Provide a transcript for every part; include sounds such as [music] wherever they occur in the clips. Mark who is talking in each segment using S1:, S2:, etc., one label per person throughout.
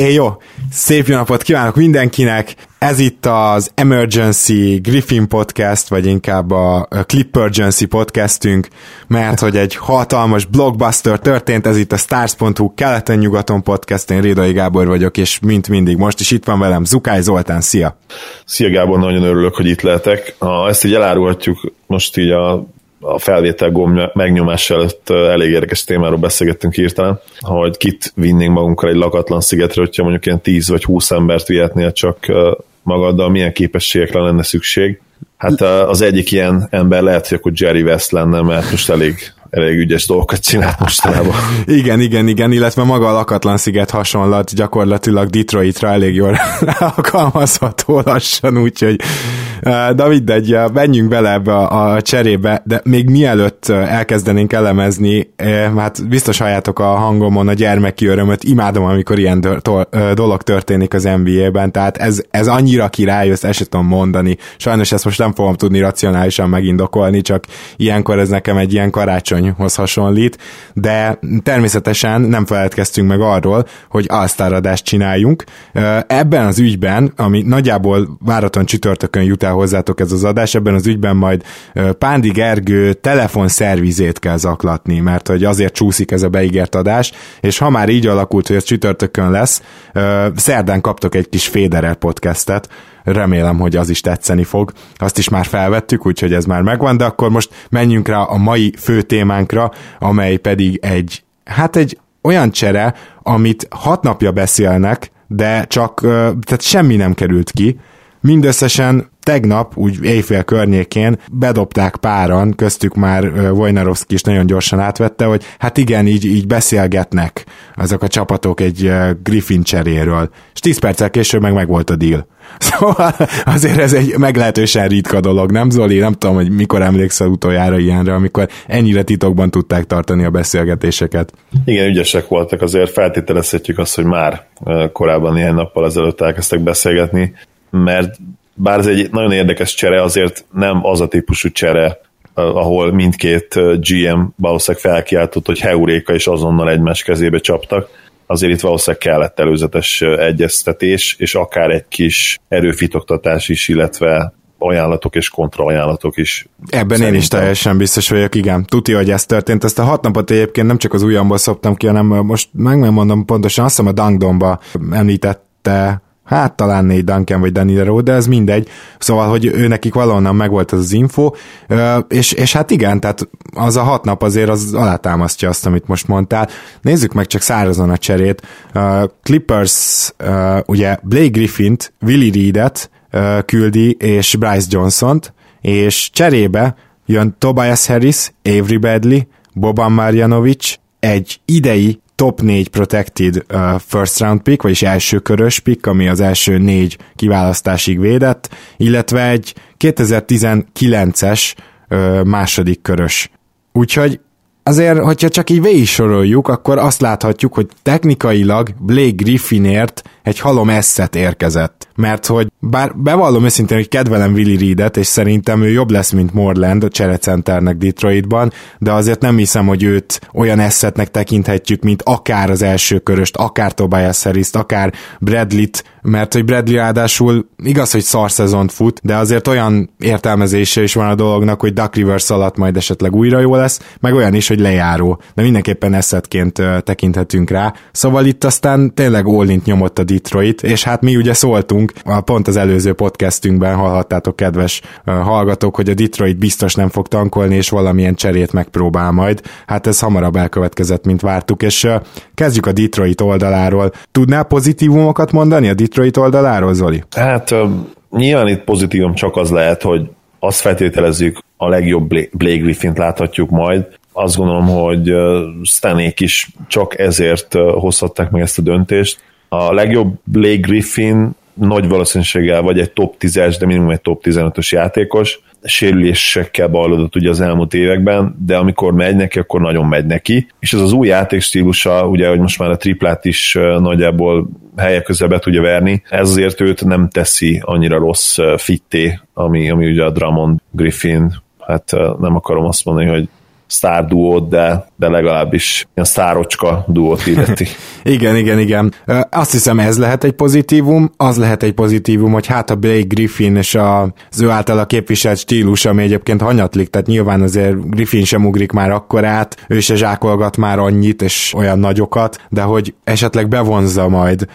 S1: É, jó, szép jó napot kívánok mindenkinek! Ez itt az Emergency Griffin Podcast, vagy inkább a Clippergency podcastünk, mert hogy egy hatalmas blockbuster történt, ez itt a Stars.hu keleten-nyugaton podcast, én Rédai Gábor vagyok, és mint mindig most is itt van velem Zukály Zoltán, szia!
S2: Szia Gábor, nagyon örülök, hogy itt lehetek. Ezt így elárulhatjuk most így a a felvétel gomb megnyomás előtt elég érdekes témáról beszélgettünk hirtelen, hogy kit vinnénk magunkkal egy lakatlan szigetre, hogyha mondjuk ilyen 10 vagy 20 embert vihetnél csak magaddal, milyen képességekre lenne szükség. Hát az egyik ilyen ember lehet, hogy akkor Jerry West lenne, mert most elég elég ügyes dolgokat csinált mostanában. [laughs]
S1: igen, igen, igen, illetve maga a lakatlan sziget hasonlat gyakorlatilag Detroitra elég jól [laughs] alkalmazható lassan, úgyhogy de mindegy, menjünk bele ebbe a, cserébe, de még mielőtt elkezdenénk elemezni, hát biztos halljátok a hangomon a gyermeki örömöt, imádom, amikor ilyen dolog történik az NBA-ben, tehát ez, ez annyira király, ezt el tudom mondani. Sajnos ezt most nem fogom tudni racionálisan megindokolni, csak ilyenkor ez nekem egy ilyen karácsonyhoz hasonlít, de természetesen nem feledkeztünk meg arról, hogy alsztáradást csináljunk. Ebben az ügyben, ami nagyjából váraton csütörtökön jut el hozzátok ez az adás, ebben az ügyben majd Pándi Gergő telefonszervizét kell zaklatni, mert hogy azért csúszik ez a beígért adás, és ha már így alakult, hogy ez csütörtökön lesz, szerdán kaptok egy kis Féderer podcastet, remélem, hogy az is tetszeni fog. Azt is már felvettük, úgyhogy ez már megvan, de akkor most menjünk rá a mai fő témánkra, amely pedig egy, hát egy olyan csere, amit hat napja beszélnek, de csak, tehát semmi nem került ki, mindösszesen tegnap, úgy éjfél környékén bedobták páran, köztük már Wojnarowski is nagyon gyorsan átvette, hogy hát igen, így, így beszélgetnek azok a csapatok egy Griffin cseréről. És 10 perccel később meg megvolt a deal. [laughs] Szóval azért ez egy meglehetősen ritka dolog, nem Zoli? Nem tudom, hogy mikor emlékszel utoljára ilyenre, amikor ennyire titokban tudták tartani a beszélgetéseket.
S2: Igen, ügyesek voltak, azért feltételezhetjük azt, hogy már korábban néhány nappal ezelőtt elkezdtek beszélgetni, mert bár ez egy nagyon érdekes csere, azért nem az a típusú csere, ahol mindkét GM valószínűleg felkiáltott, hogy heuréka és azonnal egymás kezébe csaptak. Azért itt valószínűleg kellett előzetes egyeztetés, és akár egy kis erőfitoktatás is, illetve ajánlatok és kontraajánlatok is.
S1: Ebben szerintem. én is teljesen biztos vagyok, igen. Tuti, hogy ez történt. Ezt a hat napot egyébként nem csak az ujjamból szoptam ki, hanem most meg megmondom pontosan, azt hiszem a Dangdomba említette Hát talán négy Duncan vagy Danilo, de ez mindegy. Szóval, hogy ő nekik valahonnan megvolt az az info, és, és hát igen, tehát az a hat nap azért az alátámasztja azt, amit most mondtál. Nézzük meg csak szárazon a cserét. Clippers ugye Blake Griffint, Willie Reedet küldi, és Bryce Johnson-t, és cserébe jön Tobias Harris, Avery Badley, Boban Marjanovic, egy idei top 4 protected uh, first round pick, vagyis első körös pick, ami az első négy kiválasztásig védett, illetve egy 2019-es uh, második körös. Úgyhogy azért, hogyha csak így végig soroljuk, akkor azt láthatjuk, hogy technikailag Blake Griffinért egy halom eszet érkezett. Mert hogy bár bevallom őszintén, hogy kedvelem Willy Reedet, és szerintem ő jobb lesz, mint Morland a cserecenternek Detroitban, de azért nem hiszem, hogy őt olyan eszetnek tekinthetjük, mint akár az első köröst, akár Tobias harris akár Bradley-t, mert hogy Bradley ráadásul igaz, hogy szar szezont fut, de azért olyan értelmezése is van a dolognak, hogy Duck Rivers alatt majd esetleg újra jó lesz, meg olyan is, hogy lejáró, de mindenképpen eszetként tekinthetünk rá. Szóval itt aztán tényleg all nyomott a Detroit, és hát mi ugye szóltunk, a pont az előző podcastünkben hallhattátok kedves hallgatók, hogy a Detroit biztos nem fog tankolni, és valamilyen cserét megpróbál majd. Hát ez hamarabb elkövetkezett, mint vártuk, és kezdjük a Detroit oldaláról. Tudnál pozitívumokat mondani a Detroit oldaláról, Zoli?
S2: Hát nyilván itt pozitívum csak az lehet, hogy azt feltételezzük, a legjobb Blake Griffin-t láthatjuk majd. Azt gondolom, hogy Stanék is csak ezért hozhatták meg ezt a döntést, a legjobb Blake Griffin nagy valószínűséggel vagy egy top 10-es, de minimum egy top 15-ös játékos, sérülésekkel bajlódott ugye az elmúlt években, de amikor megy neki, akkor nagyon megy neki, és ez az új játékstílusa, ugye, hogy most már a triplát is nagyjából helyek közel be tudja verni, ez azért őt nem teszi annyira rossz fitté, ami, ami ugye a Drummond Griffin, hát nem akarom azt mondani, hogy sztár duót, de, de legalábbis ilyen sztárocska duót illeti. [laughs]
S1: igen, igen, igen. Azt hiszem ez lehet egy pozitívum, az lehet egy pozitívum, hogy hát a Blake Griffin és az ő által a képviselt stílus, ami egyébként hanyatlik, tehát nyilván azért Griffin sem ugrik már akkor át, ő se zsákolgat már annyit és olyan nagyokat, de hogy esetleg bevonza majd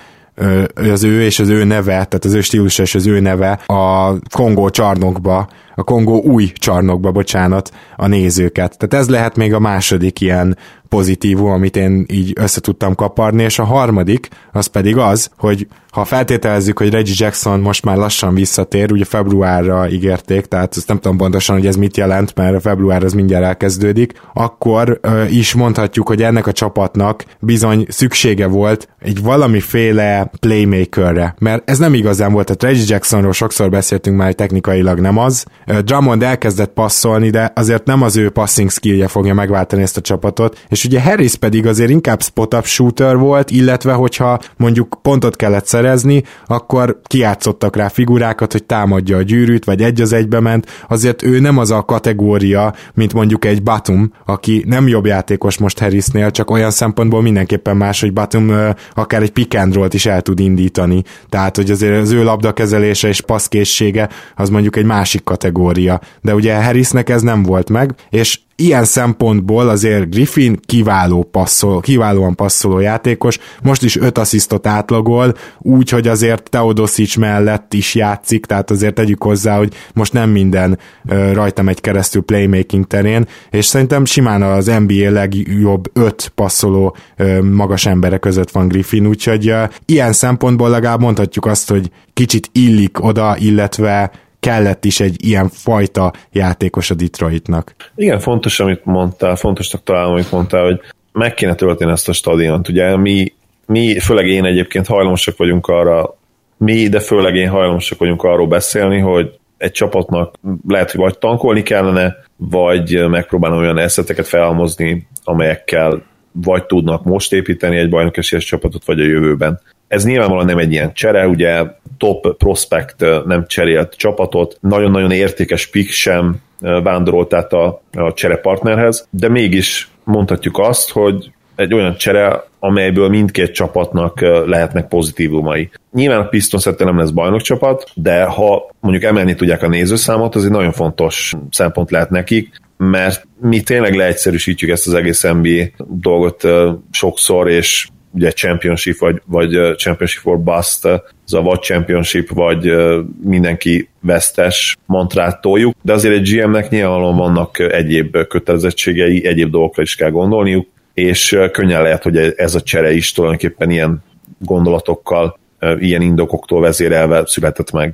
S1: az ő és az ő neve, tehát az ő stílus és az ő neve a Kongó csarnokba, a Kongó új csarnokba, bocsánat, a nézőket. Tehát ez lehet még a második ilyen pozitívum, amit én így össze tudtam kaparni, és a harmadik, az pedig az, hogy ha feltételezzük, hogy Reggie Jackson most már lassan visszatér, ugye februárra ígérték, tehát ezt nem tudom pontosan, hogy ez mit jelent, mert a február az mindjárt elkezdődik, akkor ö, is mondhatjuk, hogy ennek a csapatnak bizony szüksége volt egy valamiféle playmakerre, mert ez nem igazán volt, tehát Reggie Jacksonról sokszor beszéltünk már, hogy technikailag nem az. Drummond elkezdett passzolni, de azért nem az ő passing skillje fogja megváltani ezt a csapatot, és ugye Harris pedig azért inkább spot-up shooter volt, illetve hogyha mondjuk pontot kellett szerezni, akkor kiátszottak rá figurákat, hogy támadja a gyűrűt, vagy egy az egybe ment, azért ő nem az a kategória, mint mondjuk egy Batum, aki nem jobb játékos most Harrisnél, csak olyan szempontból mindenképpen más, hogy Batum akár egy pick and is el tud indítani. Tehát, hogy azért az ő labdakezelése és passzkészsége az mondjuk egy másik kategória. De ugye Harrisnek ez nem volt meg, és ilyen szempontból azért Griffin kiváló passzol, kiválóan passzoló játékos, most is 5 asszisztot átlagol, úgy, hogy azért Teodosic mellett is játszik, tehát azért tegyük hozzá, hogy most nem minden rajta megy keresztül playmaking terén, és szerintem simán az NBA legjobb 5 passzoló uh, magas emberek között van Griffin, úgyhogy ilyen szempontból legalább mondhatjuk azt, hogy kicsit illik oda, illetve kellett is egy ilyen fajta játékos a Detroitnak.
S2: Igen, fontos, amit mondtál, fontosnak találom, amit mondtál, hogy meg kéne tölteni ezt a stadiont. Ugye mi, mi, főleg én egyébként hajlamosak vagyunk arra, mi, de főleg én hajlamosak vagyunk arról beszélni, hogy egy csapatnak lehet, hogy vagy tankolni kellene, vagy megpróbálni olyan eszeteket felhalmozni, amelyekkel vagy tudnak most építeni egy bajnoki csapatot, vagy a jövőben. Ez nyilvánvalóan nem egy ilyen csere, ugye top prospect nem cserélt csapatot, nagyon-nagyon értékes pick sem vándorolt át a, a cserepartnerhez, de mégis mondhatjuk azt, hogy egy olyan csere, amelyből mindkét csapatnak lehetnek pozitívumai. Nyilván a Pistons nem lesz bajnokcsapat, de ha mondjuk emelni tudják a nézőszámot, az egy nagyon fontos szempont lehet nekik, mert mi tényleg leegyszerűsítjük ezt az egész NBA dolgot sokszor, és ugye championship vagy, vagy championship or bust, ez a vagy championship, vagy mindenki vesztes mantrát toljuk, de azért egy GM-nek nyilvánvalóan vannak egyéb kötelezettségei, egyéb dolgokra is kell gondolniuk, és könnyen lehet, hogy ez a csere is tulajdonképpen ilyen gondolatokkal ilyen indokoktól vezérelve született meg.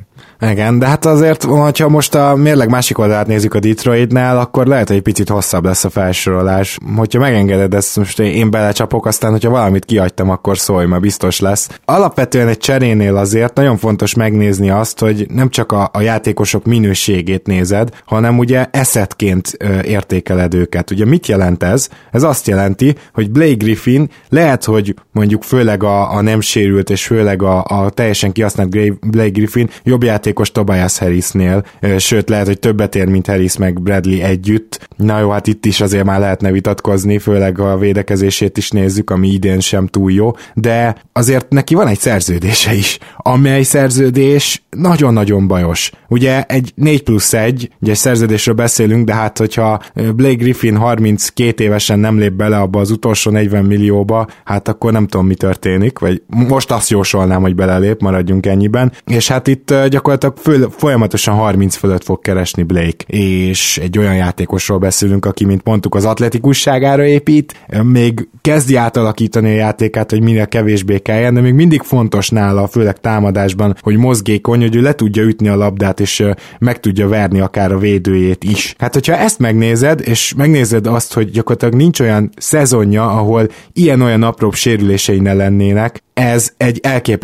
S1: Igen, de hát azért, hogyha most a mérleg másik oldalát nézzük a Detroitnál, akkor lehet, hogy egy picit hosszabb lesz a felsorolás. Hogyha megengeded ezt, most én belecsapok, aztán, hogyha valamit kiadtam, akkor szólj, mert biztos lesz. Alapvetően egy cserénél azért nagyon fontos megnézni azt, hogy nem csak a, a játékosok minőségét nézed, hanem ugye eszetként értékeled őket. Ugye mit jelent ez? Ez azt jelenti, hogy Blake Griffin lehet, hogy mondjuk főleg a, a nem sérült és főleg a, a teljesen kihasznált Blake Griffin jobb játékos Tobias Harrisnél, sőt lehet, hogy többet ér, mint Harris meg Bradley együtt. Na jó, hát itt is azért már lehetne vitatkozni, főleg a védekezését is nézzük, ami idén sem túl jó, de azért neki van egy szerződése is, amely szerződés nagyon-nagyon bajos. Ugye egy 4 plusz 1, ugye egy szerződésről beszélünk, de hát hogyha Blake Griffin 32 évesen nem lép bele abba az utolsó 40 millióba, hát akkor nem tudom mi történik, vagy most azt jósolnám, hogy belelép, maradjunk ennyiben, és hát itt gyakorlatilag föl, folyamatosan 30 fölött fog keresni Blake, és egy olyan játékosról beszélünk, aki, mint mondtuk, az atletikusságára épít, még kezdi átalakítani a játékát, hogy minél kevésbé kelljen, de még mindig fontos nála, főleg támadásban, hogy mozgékony, hogy ő le tudja ütni a labdát, és meg tudja verni akár a védőjét is. Hát, hogyha ezt megnézed, és megnézed azt, hogy gyakorlatilag nincs olyan szezonja, ahol ilyen-olyan apróbb sérülései ne lennének, ez egy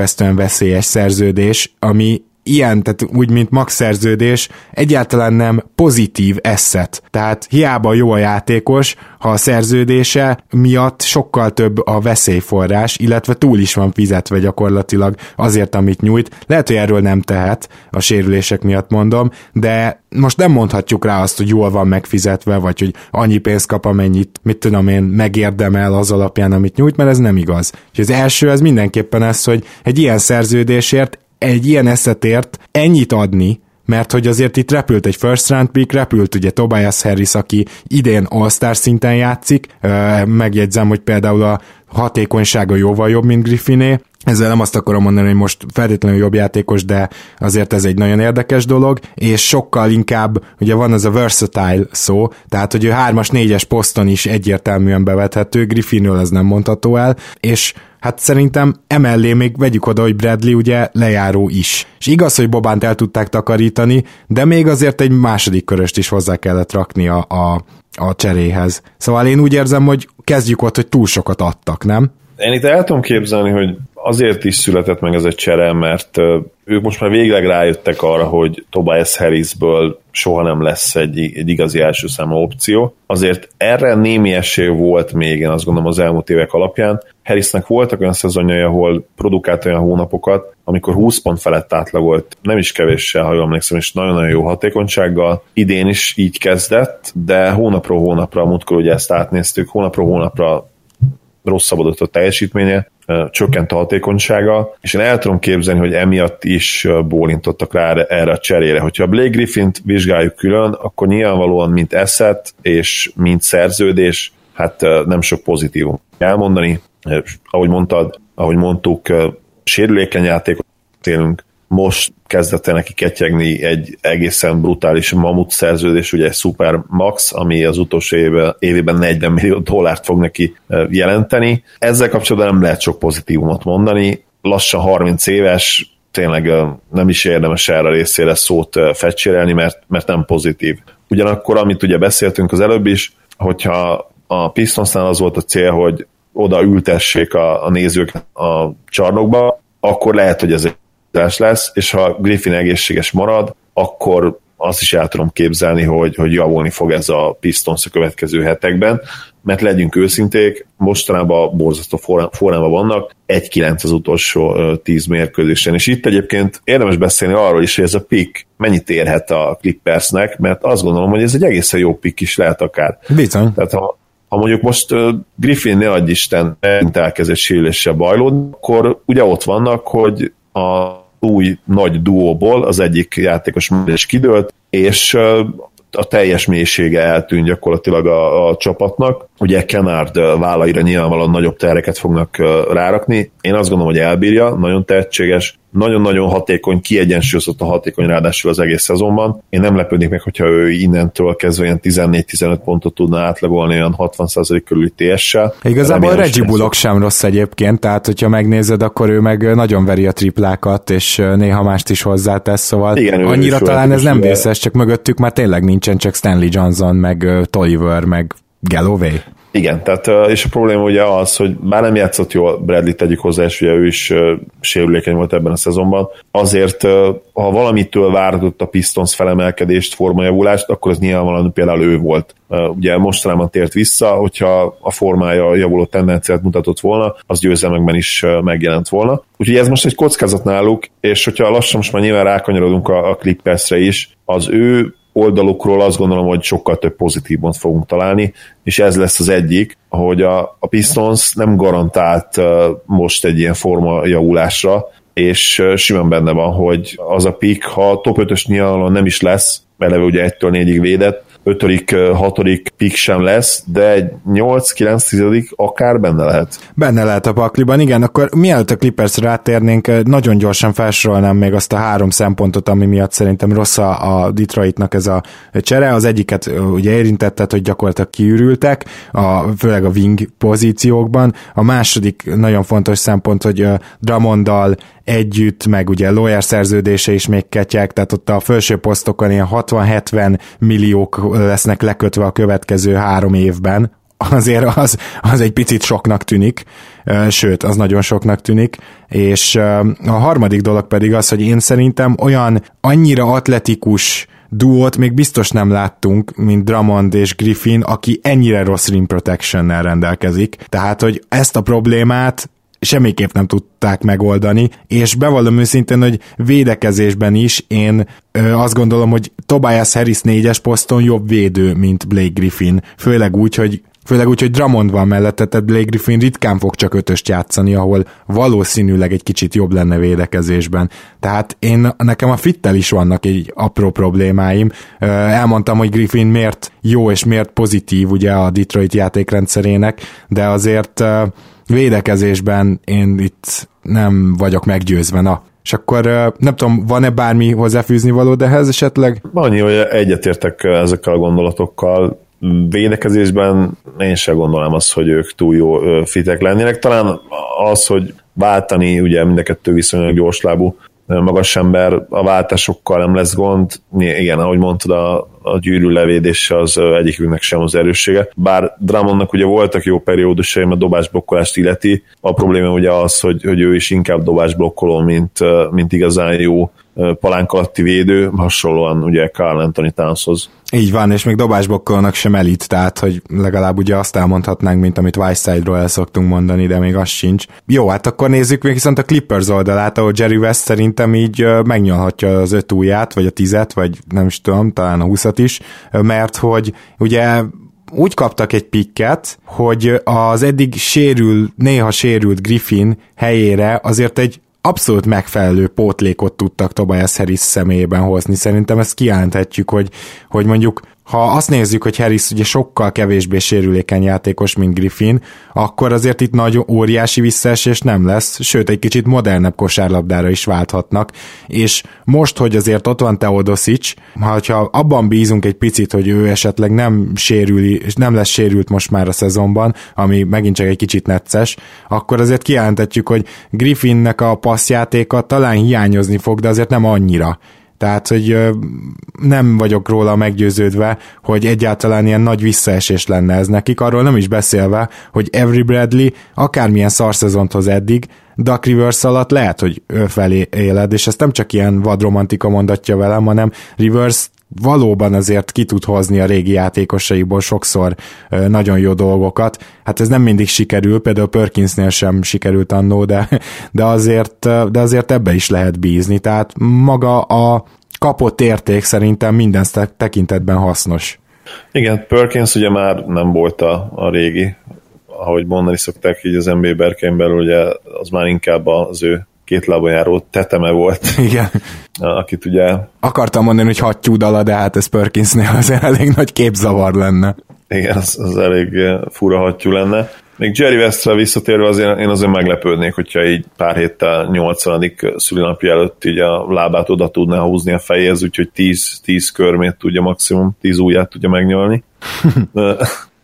S1: elképesztően veszélyes szerződés, ami ilyen, tehát úgy, mint max szerződés, egyáltalán nem pozitív eszet. Tehát hiába jó a játékos, ha a szerződése miatt sokkal több a veszélyforrás, illetve túl is van fizetve gyakorlatilag azért, amit nyújt. Lehet, hogy erről nem tehet, a sérülések miatt mondom, de most nem mondhatjuk rá azt, hogy jól van megfizetve, vagy hogy annyi pénzt kap, amennyit, mit tudom én, megérdemel az alapján, amit nyújt, mert ez nem igaz. És az első az mindenképpen ez, hogy egy ilyen szerződésért, egy ilyen eszetért ennyit adni, mert hogy azért itt repült egy first round pick, repült ugye Tobias Harris, aki idén all-star szinten játszik, megjegyzem, hogy például a hatékonysága jóval jobb, mint Griffiné, ezzel nem azt akarom mondani, hogy most feltétlenül jobb játékos, de azért ez egy nagyon érdekes dolog, és sokkal inkább, ugye van ez a versatile szó, tehát hogy ő 3-as, 4-es poszton is egyértelműen bevethető, Griffinről ez nem mondható el, és hát szerintem emellé még vegyük oda, hogy Bradley ugye lejáró is. És igaz, hogy Bobánt el tudták takarítani, de még azért egy második köröst is hozzá kellett rakni a, a, a cseréhez. Szóval én úgy érzem, hogy kezdjük ott, hogy túl sokat adtak, nem?
S2: Én itt el tudom képzelni, hogy azért is született meg ez egy csere, mert ők most már végleg rájöttek arra, hogy Tobias Harrisből soha nem lesz egy, egy igazi első számú opció. Azért erre némi esély volt még, én azt gondolom az elmúlt évek alapján. Harrisnek voltak olyan szezonjai, ahol produkált olyan hónapokat, amikor 20 pont felett átlagolt, nem is kevéssel, ha jól emlékszem, és nagyon-nagyon jó hatékonysággal. Idén is így kezdett, de hónapról hónapra, múltkor ugye ezt átnéztük, hónapról hónapra rosszabbodott a teljesítménye, csökkent a hatékonysága, és én el tudom képzelni, hogy emiatt is bólintottak rá erre a cserére. Hogyha a Blake Griffin-t vizsgáljuk külön, akkor nyilvánvalóan mint eszet és mint szerződés, hát nem sok pozitívum elmondani. Ahogy mondtad, ahogy mondtuk, sérülékeny játékot élünk, most kezdett el neki ketyegni egy egészen brutális mamut szerződés, ugye egy Super Max, ami az utolsó évben, évében 40 millió dollárt fog neki jelenteni. Ezzel kapcsolatban nem lehet sok pozitívumot mondani. Lassan 30 éves, tényleg nem is érdemes erre részére szót fecsérelni, mert, mert nem pozitív. Ugyanakkor, amit ugye beszéltünk az előbb is, hogyha a Pistonsnál az volt a cél, hogy oda ültessék a, a nézők a csarnokba, akkor lehet, hogy ez egy lesz, és ha Griffin egészséges marad, akkor azt is el tudom képzelni, hogy, hogy javulni fog ez a Pistons a következő hetekben, mert legyünk őszinték, mostanában borzasztó formában vannak, 1-9 az utolsó 10 mérkőzésen, és itt egyébként érdemes beszélni arról is, hogy ez a pick mennyit érhet a Clippersnek, mert azt gondolom, hogy ez egy egészen jó pick is lehet akár.
S1: Bizony.
S2: Tehát ha, ha mondjuk most Griffin ne adj Isten elkezdett sérüléssel bajlód, akkor ugye ott vannak, hogy a új nagy duóból az egyik játékos már is kidőlt, és a teljes mélysége eltűnt gyakorlatilag a, a csapatnak. Ugye Kenard vállaira nyilvánvalóan nagyobb tereket fognak rárakni. Én azt gondolom, hogy elbírja, nagyon tehetséges, nagyon-nagyon hatékony, kiegyensúlyozott a hatékony ráadásul az egész szezonban. Én nem lepődnék meg, hogyha ő innentől kezdve ilyen 14-15 pontot tudna átlagolni olyan 60% körüli TS-sel.
S1: Igazából Reggie Bullock sem rossz egyébként, tehát hogyha megnézed, akkor ő meg nagyon veri a triplákat, és néha mást is hozzátesz, szóval Igen, annyira talán ez nem vészes, csak mögöttük már tényleg nincsen csak Stanley Johnson, meg Tolliver, meg Galloway.
S2: Igen, tehát, és a probléma ugye az, hogy bár nem játszott jól Bradley, tegyük hozzá, és ugye ő is sérülékeny volt ebben a szezonban, azért, ha valamitől vártott a Pistons felemelkedést, formajavulást, akkor az nyilvánvalóan például ő volt. Ugye mostanában tért vissza, hogyha a formája javuló tendenciát mutatott volna, az győzelmekben is megjelent volna. Úgyhogy ez most egy kockázat náluk, és hogyha lassan most már nyilván rákanyarodunk a, a Clippersre is, az ő oldalukról azt gondolom, hogy sokkal több pozitívot fogunk találni, és ez lesz az egyik, hogy a, a Pistons nem garantált most egy ilyen forma javulásra, és simán benne van, hogy az a pick, ha top 5-ös nyilvánvalóan nem is lesz, eleve ugye 1-től 4-ig védett, ötödik, hatodik pick sem lesz, de egy 8-9 tizedik akár benne lehet.
S1: Benne lehet a pakliban, igen, akkor mielőtt a Clippers rátérnénk, nagyon gyorsan felsorolnám még azt a három szempontot, ami miatt szerintem rossz a Detroitnak ez a csere. Az egyiket ugye érintetted, hogy gyakorlatilag kiürültek, a, főleg a wing pozíciókban. A második nagyon fontos szempont, hogy Dramondal együtt, meg ugye lawyer szerződése is még ketyek, tehát ott a felső posztokon ilyen 60-70 milliók lesznek lekötve a következő három évben, azért az, az egy picit soknak tűnik, sőt, az nagyon soknak tűnik, és a harmadik dolog pedig az, hogy én szerintem olyan annyira atletikus duót még biztos nem láttunk, mint Drummond és Griffin, aki ennyire rossz rim protection rendelkezik. Tehát, hogy ezt a problémát semmiképp nem tudták megoldani, és bevallom őszintén, hogy védekezésben is én ö, azt gondolom, hogy Tobias Harris négyes poszton jobb védő, mint Blake Griffin, főleg úgy, hogy Főleg úgy, hogy Dramond van mellette, tehát Blake Griffin ritkán fog csak ötöst játszani, ahol valószínűleg egy kicsit jobb lenne védekezésben. Tehát én, nekem a fittel is vannak egy apró problémáim. Elmondtam, hogy Griffin miért jó és miért pozitív ugye a Detroit játékrendszerének, de azért védekezésben én itt nem vagyok meggyőzve, na. És akkor nem tudom, van-e bármi hozzáfűzni való ehhez esetleg?
S2: Annyi, hogy egyetértek ezekkel a gondolatokkal, védekezésben én sem gondolom azt, hogy ők túl jó fitek lennének. Talán az, hogy váltani, ugye mind a kettő viszonylag gyorslábú magas ember, a váltásokkal nem lesz gond. Igen, ahogy mondtad, a, a gyűrű levédése az egyiküknek sem az erőssége. Bár Drummondnak ugye voltak jó periódusai, mert dobásblokkolást illeti. A probléma ugye az, hogy, hogy ő is inkább dobásblokkoló, mint, mint igazán jó palánk alatti védő, hasonlóan ugye Carl Anthony Townshoz.
S1: Így van, és még dobásbokkolnak sem elit, tehát hogy legalább ugye azt elmondhatnánk, mint amit Whiteside-ról el szoktunk mondani, de még az sincs. Jó, hát akkor nézzük még viszont a Clippers oldalát, ahol Jerry West szerintem így megnyalhatja az öt ujját, vagy a tizet, vagy nem is tudom, talán a húszat is, mert hogy ugye úgy kaptak egy pikket, hogy az eddig sérül, néha sérült Griffin helyére azért egy abszolút megfelelő pótlékot tudtak Tobias Harris személyében hozni. Szerintem ezt kijelenthetjük, hogy, hogy mondjuk ha azt nézzük, hogy Harris ugye sokkal kevésbé sérülékeny játékos, mint Griffin, akkor azért itt nagy óriási visszaesés nem lesz, sőt egy kicsit modernebb kosárlabdára is válthatnak, és most, hogy azért ott van Teodosic, ha abban bízunk egy picit, hogy ő esetleg nem sérül, nem lesz sérült most már a szezonban, ami megint csak egy kicsit necces, akkor azért kijelentetjük, hogy Griffinnek a passzjátéka talán hiányozni fog, de azért nem annyira tehát, hogy nem vagyok róla meggyőződve, hogy egyáltalán ilyen nagy visszaesés lenne ez nekik, arról nem is beszélve, hogy Every Bradley akármilyen szarszezont hoz eddig, Duck Rivers alatt lehet, hogy ő felé éled, és ezt nem csak ilyen vadromantika mondatja velem, hanem Rivers valóban azért ki tud hozni a régi játékosaiból sokszor nagyon jó dolgokat. Hát ez nem mindig sikerül, például Perkinsnél sem sikerült annó, de, de, azért, de azért ebbe is lehet bízni. Tehát maga a kapott érték szerintem minden tekintetben hasznos.
S2: Igen, Perkins ugye már nem volt a, a régi, ahogy mondani szokták így az NBA berkein belül, ugye az már inkább az ő két lábon járó teteme volt. [laughs]
S1: Igen.
S2: Akit ugye...
S1: Akartam mondani, hogy hattyú dala, de hát ez Perkinsnél azért elég nagy képzavar lenne.
S2: Igen, az, az elég eh, fura hattyú lenne. Még Jerry Westre visszatérve azért én azért meglepődnék, hogyha így pár héttel 80. szülinapja előtt így a lábát oda tudná húzni a fejéhez, úgyhogy 10, 10 körmét tudja maximum, 10 ujját tudja megnyolni. [laughs]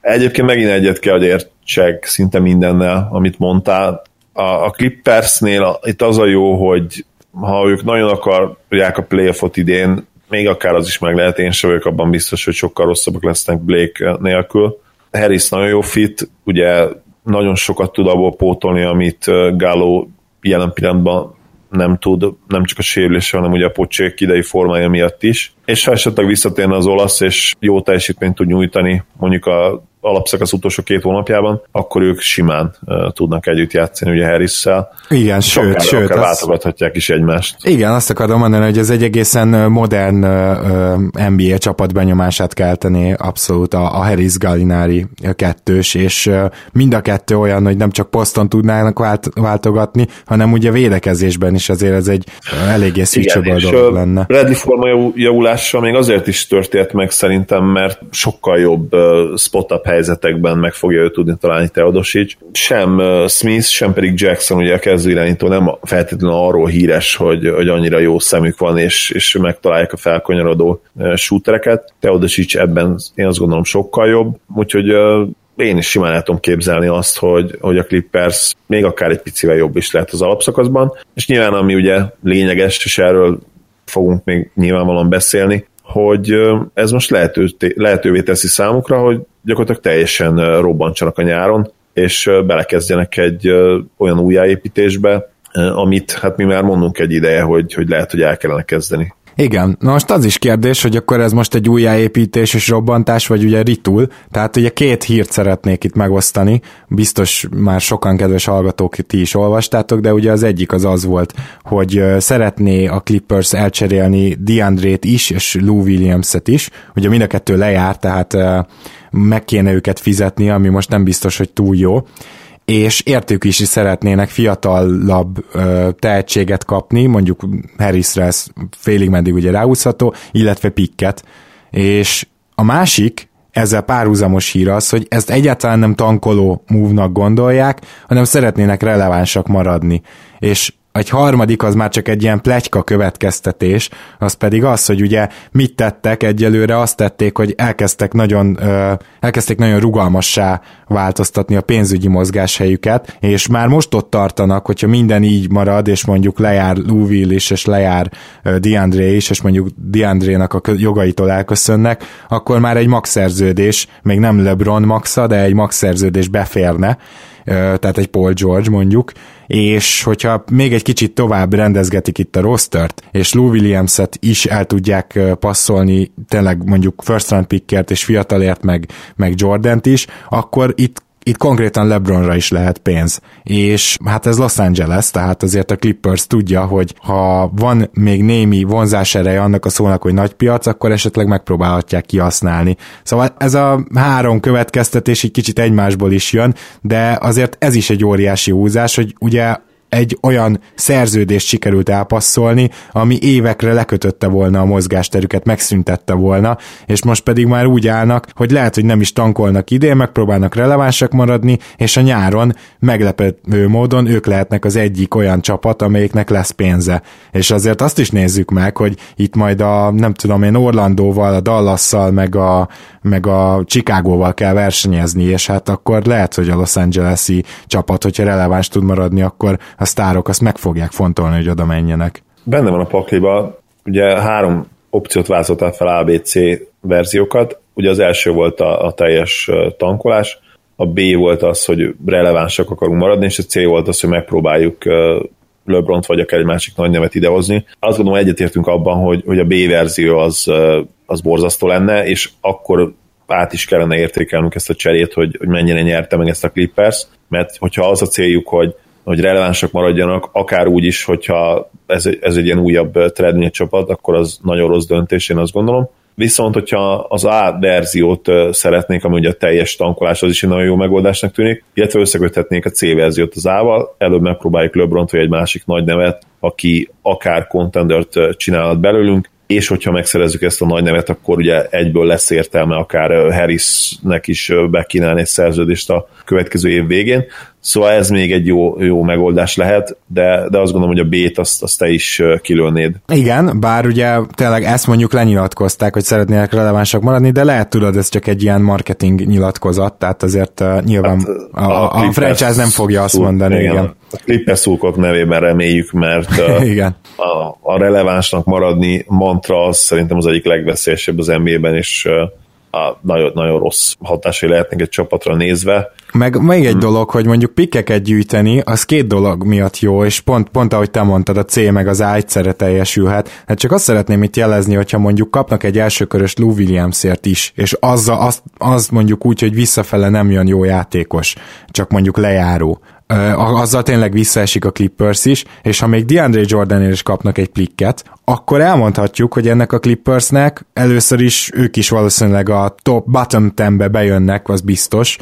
S2: Egyébként megint egyet kell, hogy értsek szinte mindennel, amit mondtál a, a Clippersnél a, itt az a jó, hogy ha ők nagyon akarják a playoffot idén, még akár az is meg lehet, én sem vagyok abban biztos, hogy sokkal rosszabbak lesznek Blake nélkül. Harris nagyon jó fit, ugye nagyon sokat tud abból pótolni, amit Gallo jelen pillanatban nem tud, nem csak a sérülés, hanem ugye a pocsék idei formája miatt is. És ha esetleg visszatérne az olasz, és jó teljesítményt tud nyújtani, mondjuk a alapszakasz utolsó két hónapjában, akkor ők simán uh, tudnak együtt játszani ugye Harris-szel.
S1: Igen, sőt, akár, sőt.
S2: Akár váltogathatják is egymást.
S1: Igen, azt akarom mondani, hogy ez egy egészen modern uh, NBA csapat benyomását kelteni abszolút a, a Harris Gallinari kettős, és uh, mind a kettő olyan, hogy nem csak poszton tudnának vált, váltogatni, hanem ugye védekezésben is azért ez egy eléggé switchable dolog lenne.
S2: Bradley forma javulása még azért is történt meg szerintem, mert sokkal jobb spot-up helyzetekben meg fogja ő tudni találni Teodosic. Sem Smith, sem pedig Jackson, ugye a kezdőirányító nem feltétlenül arról híres, hogy, hogy annyira jó szemük van, és, és megtalálják a felkonyarodó shootereket. Teodosic ebben én azt gondolom sokkal jobb, úgyhogy én is simán el tudom képzelni azt, hogy, hogy a Clippers még akár egy picivel jobb is lehet az alapszakaszban, és nyilván ami ugye lényeges, és erről fogunk még nyilvánvalóan beszélni, hogy ez most lehető, lehetővé teszi számukra, hogy gyakorlatilag teljesen robbantsanak a nyáron, és belekezdjenek egy olyan újjáépítésbe, amit hát mi már mondunk egy ideje, hogy, hogy lehet, hogy el kellene kezdeni.
S1: Igen, na most az is kérdés, hogy akkor ez most egy újjáépítés és robbantás, vagy ugye ritul, tehát ugye két hírt szeretnék itt megosztani, biztos már sokan kedves hallgatók ti is olvastátok, de ugye az egyik az az volt, hogy szeretné a Clippers elcserélni DeAndre-t is, és Lou Williams-et is, ugye mind a kettő lejár, tehát meg kéne őket fizetni, ami most nem biztos, hogy túl jó, és értők is, is szeretnének fiatalabb ö, tehetséget kapni, mondjuk Harrisre ez félig meddig ugye ráhúzható, illetve Picket, és a másik, ezzel párhuzamos hír az, hogy ezt egyáltalán nem tankoló move gondolják, hanem szeretnének relevánsak maradni. És egy harmadik az már csak egy ilyen plegyka következtetés, az pedig az, hogy ugye mit tettek egyelőre, azt tették, hogy elkezdtek nagyon, elkezdték nagyon rugalmassá változtatni a pénzügyi mozgáshelyüket, és már most ott tartanak, hogyha minden így marad, és mondjuk lejár Louisville is, és lejár DeAndre is, és mondjuk DeAndre-nak a jogaitól elköszönnek, akkor már egy max szerződés, még nem LeBron maxa, de egy max szerződés beférne, tehát egy Paul George mondjuk, és hogyha még egy kicsit tovább rendezgetik itt a rostert, és Lou Williams-et is el tudják passzolni, tényleg mondjuk first round pickert és fiatalért, meg, meg Jordant is, akkor itt itt konkrétan LeBronra is lehet pénz. És hát ez Los Angeles, tehát azért a Clippers tudja, hogy ha van még némi vonzás ereje annak a szónak, hogy nagy piac, akkor esetleg megpróbálhatják kihasználni. Szóval ez a három következtetés egy kicsit egymásból is jön, de azért ez is egy óriási húzás, hogy ugye egy olyan szerződést sikerült elpasszolni, ami évekre lekötötte volna a mozgásterüket, megszüntette volna, és most pedig már úgy állnak, hogy lehet, hogy nem is tankolnak idén, megpróbálnak relevánsak maradni, és a nyáron meglepő módon ők lehetnek az egyik olyan csapat, amelyiknek lesz pénze. És azért azt is nézzük meg, hogy itt majd a, nem tudom én, Orlandóval, a Dallasszal, meg a, meg a Chicagóval kell versenyezni, és hát akkor lehet, hogy a Los Angeles-i csapat, hogyha releváns tud maradni, akkor a sztárok azt meg fogják fontolni, hogy oda menjenek.
S2: Benne van a pakliba, ugye három opciót vázoltál fel ABC verziókat, ugye az első volt a, a teljes tankolás, a B volt az, hogy relevánsak akarunk maradni, és a C volt az, hogy megpróbáljuk LeBront vagy akár egy másik nagy nevet idehozni. Azt gondolom, egyetértünk abban, hogy, hogy a B verzió az, az borzasztó lenne, és akkor át is kellene értékelnünk ezt a cserét, hogy, hogy mennyire nyerte meg ezt a Clippers, mert hogyha az a céljuk, hogy hogy relevánsak maradjanak, akár úgy is, hogyha ez, ez egy ilyen újabb treadmill csapat, akkor az nagyon rossz döntés, én azt gondolom. Viszont, hogyha az A verziót szeretnék, ami ugye a teljes tankolás, az is egy nagyon jó megoldásnak tűnik, illetve összeköthetnék a C verziót az A-val, előbb megpróbáljuk LeBron vagy egy másik nagy nevet, aki akár contendert csinálhat belőlünk, és hogyha megszerezzük ezt a nagy nevet, akkor ugye egyből lesz értelme akár Harrisnek is bekínálni egy szerződést a következő év végén. Szóval ez még egy jó, jó megoldás lehet, de, de azt gondolom, hogy a B-t azt, azt te is kilőnéd.
S1: Igen, bár ugye tényleg ezt mondjuk lenyilatkozták, hogy szeretnének relevánsak maradni, de lehet tudod, ez csak egy ilyen marketing nyilatkozat, tehát azért uh, nyilván hát, a, a, a, a franchise nem fogja azt mondani. Igen. igen.
S2: A Clippers nevében reméljük, mert uh, [laughs] igen. A, a relevánsnak maradni mantra az szerintem az egyik legveszélyesebb az NBA-ben, és uh, a nagyon, nagyon rossz hatásai lehetnek egy csapatra nézve.
S1: Meg még egy hmm. dolog, hogy mondjuk pikkeket gyűjteni, az két dolog miatt jó, és pont, pont ahogy te mondtad, a C meg az A egyszerre teljesülhet. Hát csak azt szeretném itt jelezni, hogyha mondjuk kapnak egy elsőkörös Lou Williamsért is, és az, az, az mondjuk úgy, hogy visszafele nem jön jó játékos, csak mondjuk lejáró, azzal tényleg visszaesik a Clippers is, és ha még DeAndre Jordan is kapnak egy plikket, akkor elmondhatjuk, hogy ennek a Clippersnek először is ők is valószínűleg a top bottom 10-be bejönnek, az biztos,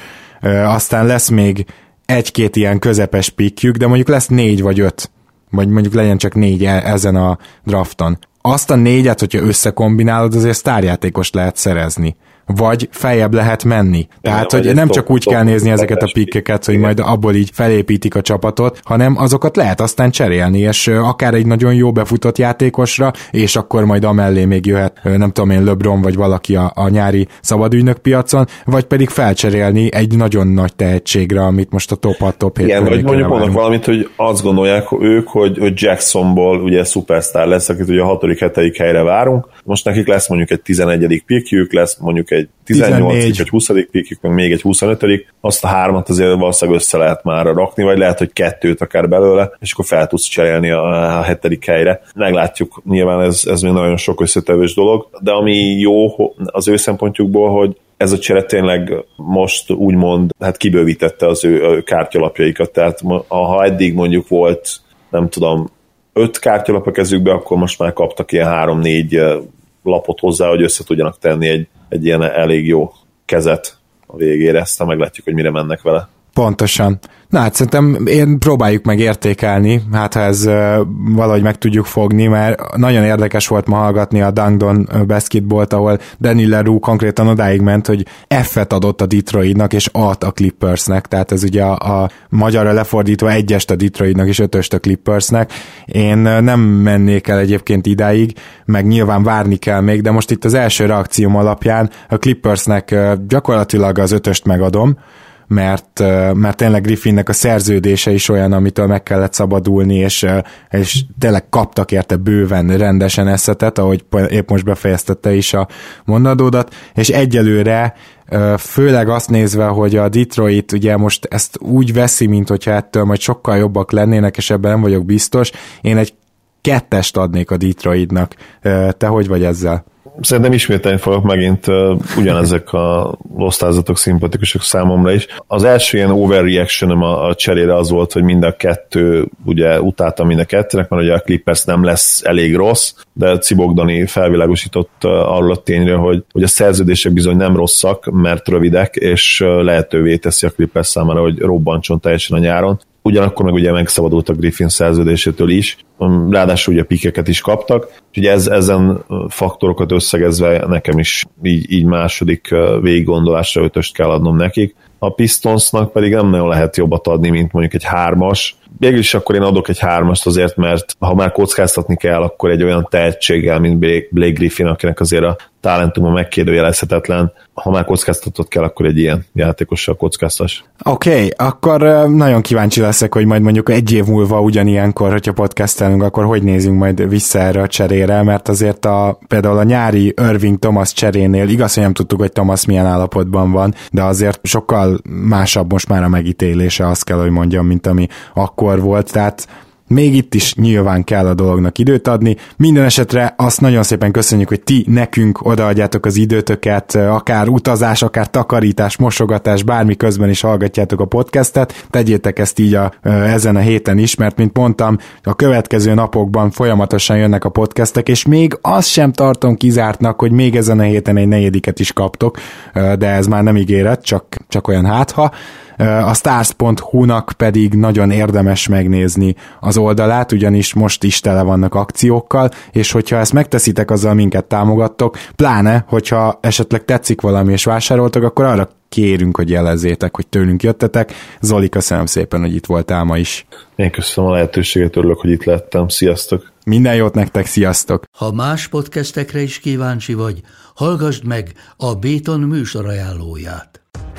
S1: aztán lesz még egy-két ilyen közepes pikkjük, de mondjuk lesz négy vagy öt, vagy mondjuk legyen csak négy e- ezen a drafton. Azt a négyet, hogyha összekombinálod, azért sztárjátékos lehet szerezni vagy feljebb lehet menni. Tehát,
S2: vagy
S1: hogy nem
S2: top-
S1: csak úgy
S2: top
S1: kell nézni ezeket a pikkeket, hogy
S2: Igen.
S1: majd abból így felépítik a csapatot, hanem azokat lehet aztán cserélni, és akár egy nagyon jó befutott játékosra, és akkor majd amellé még jöhet, nem tudom én, LeBron vagy valaki a, a nyári szabadügynök piacon, vagy pedig felcserélni egy nagyon nagy tehetségre, amit most a top 6, top 7
S2: Igen, vagy mondjuk
S1: várunk.
S2: valamit, hogy azt gondolják ők, hogy, hogy Jacksonból ugye szupersztár lesz, akit ugye a hatodik, hetedik helyre várunk. Most nekik lesz mondjuk egy 11. pickjük, lesz mondjuk egy 18.
S1: 14.
S2: vagy 20. pickjük, meg még egy 25. Azt a hármat azért valószínűleg össze lehet már rakni, vagy lehet, hogy kettőt akár belőle, és akkor fel tudsz cserélni a, hetedik helyre. Meglátjuk, nyilván ez, ez még nagyon sok összetevős dolog, de ami jó az ő szempontjukból, hogy ez a csere tényleg most úgymond hát kibővítette az ő ő kártyalapjaikat, tehát ha eddig mondjuk volt, nem tudom, öt kártyalap a kezükbe, akkor most már kaptak ilyen három-négy eh, lapot hozzá, hogy össze tudjanak tenni egy, egy ilyen elég jó kezet a végére, aztán meglátjuk, hogy mire mennek vele.
S1: Pontosan. Na hát szerintem én próbáljuk meg értékelni, hát ha ez valahogy meg tudjuk fogni, mert nagyon érdekes volt ma hallgatni a Dangdon basketballt, ahol Danny Leroux konkrétan odáig ment, hogy F-et adott a Detroitnak, és A-t a Clippersnek, tehát ez ugye a, a magyarra lefordítva egyest a Detroitnak, és ötöst a Clippersnek. Én nem mennék el egyébként idáig, meg nyilván várni kell még, de most itt az első reakcióm alapján a Clippersnek gyakorlatilag az ötöst megadom, mert, mert tényleg Griffinnek a szerződése is olyan, amitől meg kellett szabadulni, és, és tényleg kaptak érte bőven rendesen eszetet, ahogy épp most befejeztette is a mondadódat, és egyelőre főleg azt nézve, hogy a Detroit ugye most ezt úgy veszi, mint hogyha ettől majd sokkal jobbak lennének, és ebben nem vagyok biztos, én egy kettest adnék a Detroitnak. Te hogy vagy ezzel?
S2: Szerintem ismételni fogok megint uh, ugyanezek a osztályzatok szimpatikusak számomra is. Az első ilyen overreaction a, a cserére az volt, hogy mind a kettő, ugye utáltam mind a kettőnek, mert ugye a Clippers nem lesz elég rossz, de Cibogdani felvilágosított uh, arról a tényre, hogy, hogy a szerződések bizony nem rosszak, mert rövidek, és uh, lehetővé teszi a Clippers számára, hogy robbantson teljesen a nyáron ugyanakkor meg ugye megszabadult a Griffin szerződésétől is, ráadásul ugye pikeket is kaptak, úgyhogy ez, ezen faktorokat összegezve nekem is így, így második végiggondolásra ötöst kell adnom nekik. A Pistonsnak pedig nem nagyon lehet jobbat adni, mint mondjuk egy hármas. Végül is akkor én adok egy hármast azért, mert ha már kockáztatni kell, akkor egy olyan tehetséggel, mint Blake Griffin, akinek azért a talentuma megkérdőjelezhetetlen, ha már kockáztatott kell, akkor egy ilyen játékossal kockáztas.
S1: Oké, okay, akkor nagyon kíváncsi leszek, hogy majd mondjuk egy év múlva ugyanilyenkor, hogyha podcastelünk, akkor hogy nézünk majd vissza erre a cserére, mert azért a, például a nyári Irving Thomas cserénél igaz, hogy nem tudtuk, hogy Thomas milyen állapotban van, de azért sokkal másabb most már a megítélése, azt kell, hogy mondjam, mint ami akkor volt, tehát még itt is nyilván kell a dolognak időt adni. Minden esetre azt nagyon szépen köszönjük, hogy ti nekünk odaadjátok az időtöket, akár utazás, akár takarítás, mosogatás, bármi közben is hallgatjátok a podcastet. Tegyétek ezt így a, ezen a héten is, mert mint mondtam, a következő napokban folyamatosan jönnek a podcastek, és még azt sem tartom kizártnak, hogy még ezen a héten egy negyediket is kaptok, de ez már nem ígéret, csak, csak olyan hátha. A stars.hu-nak pedig nagyon érdemes megnézni az oldalát, ugyanis most is tele vannak akciókkal, és hogyha ezt megteszitek, azzal minket támogattok, pláne, hogyha esetleg tetszik valami és vásároltok, akkor arra kérünk, hogy jelezzétek, hogy tőlünk jöttetek. Zoli, köszönöm szépen, hogy itt voltál ma is.
S2: Én köszönöm a lehetőséget, örülök, hogy itt lettem. Sziasztok!
S1: Minden jót nektek, sziasztok!
S3: Ha más podcastekre is kíváncsi vagy, hallgassd meg a Béton műsor ajánlóját.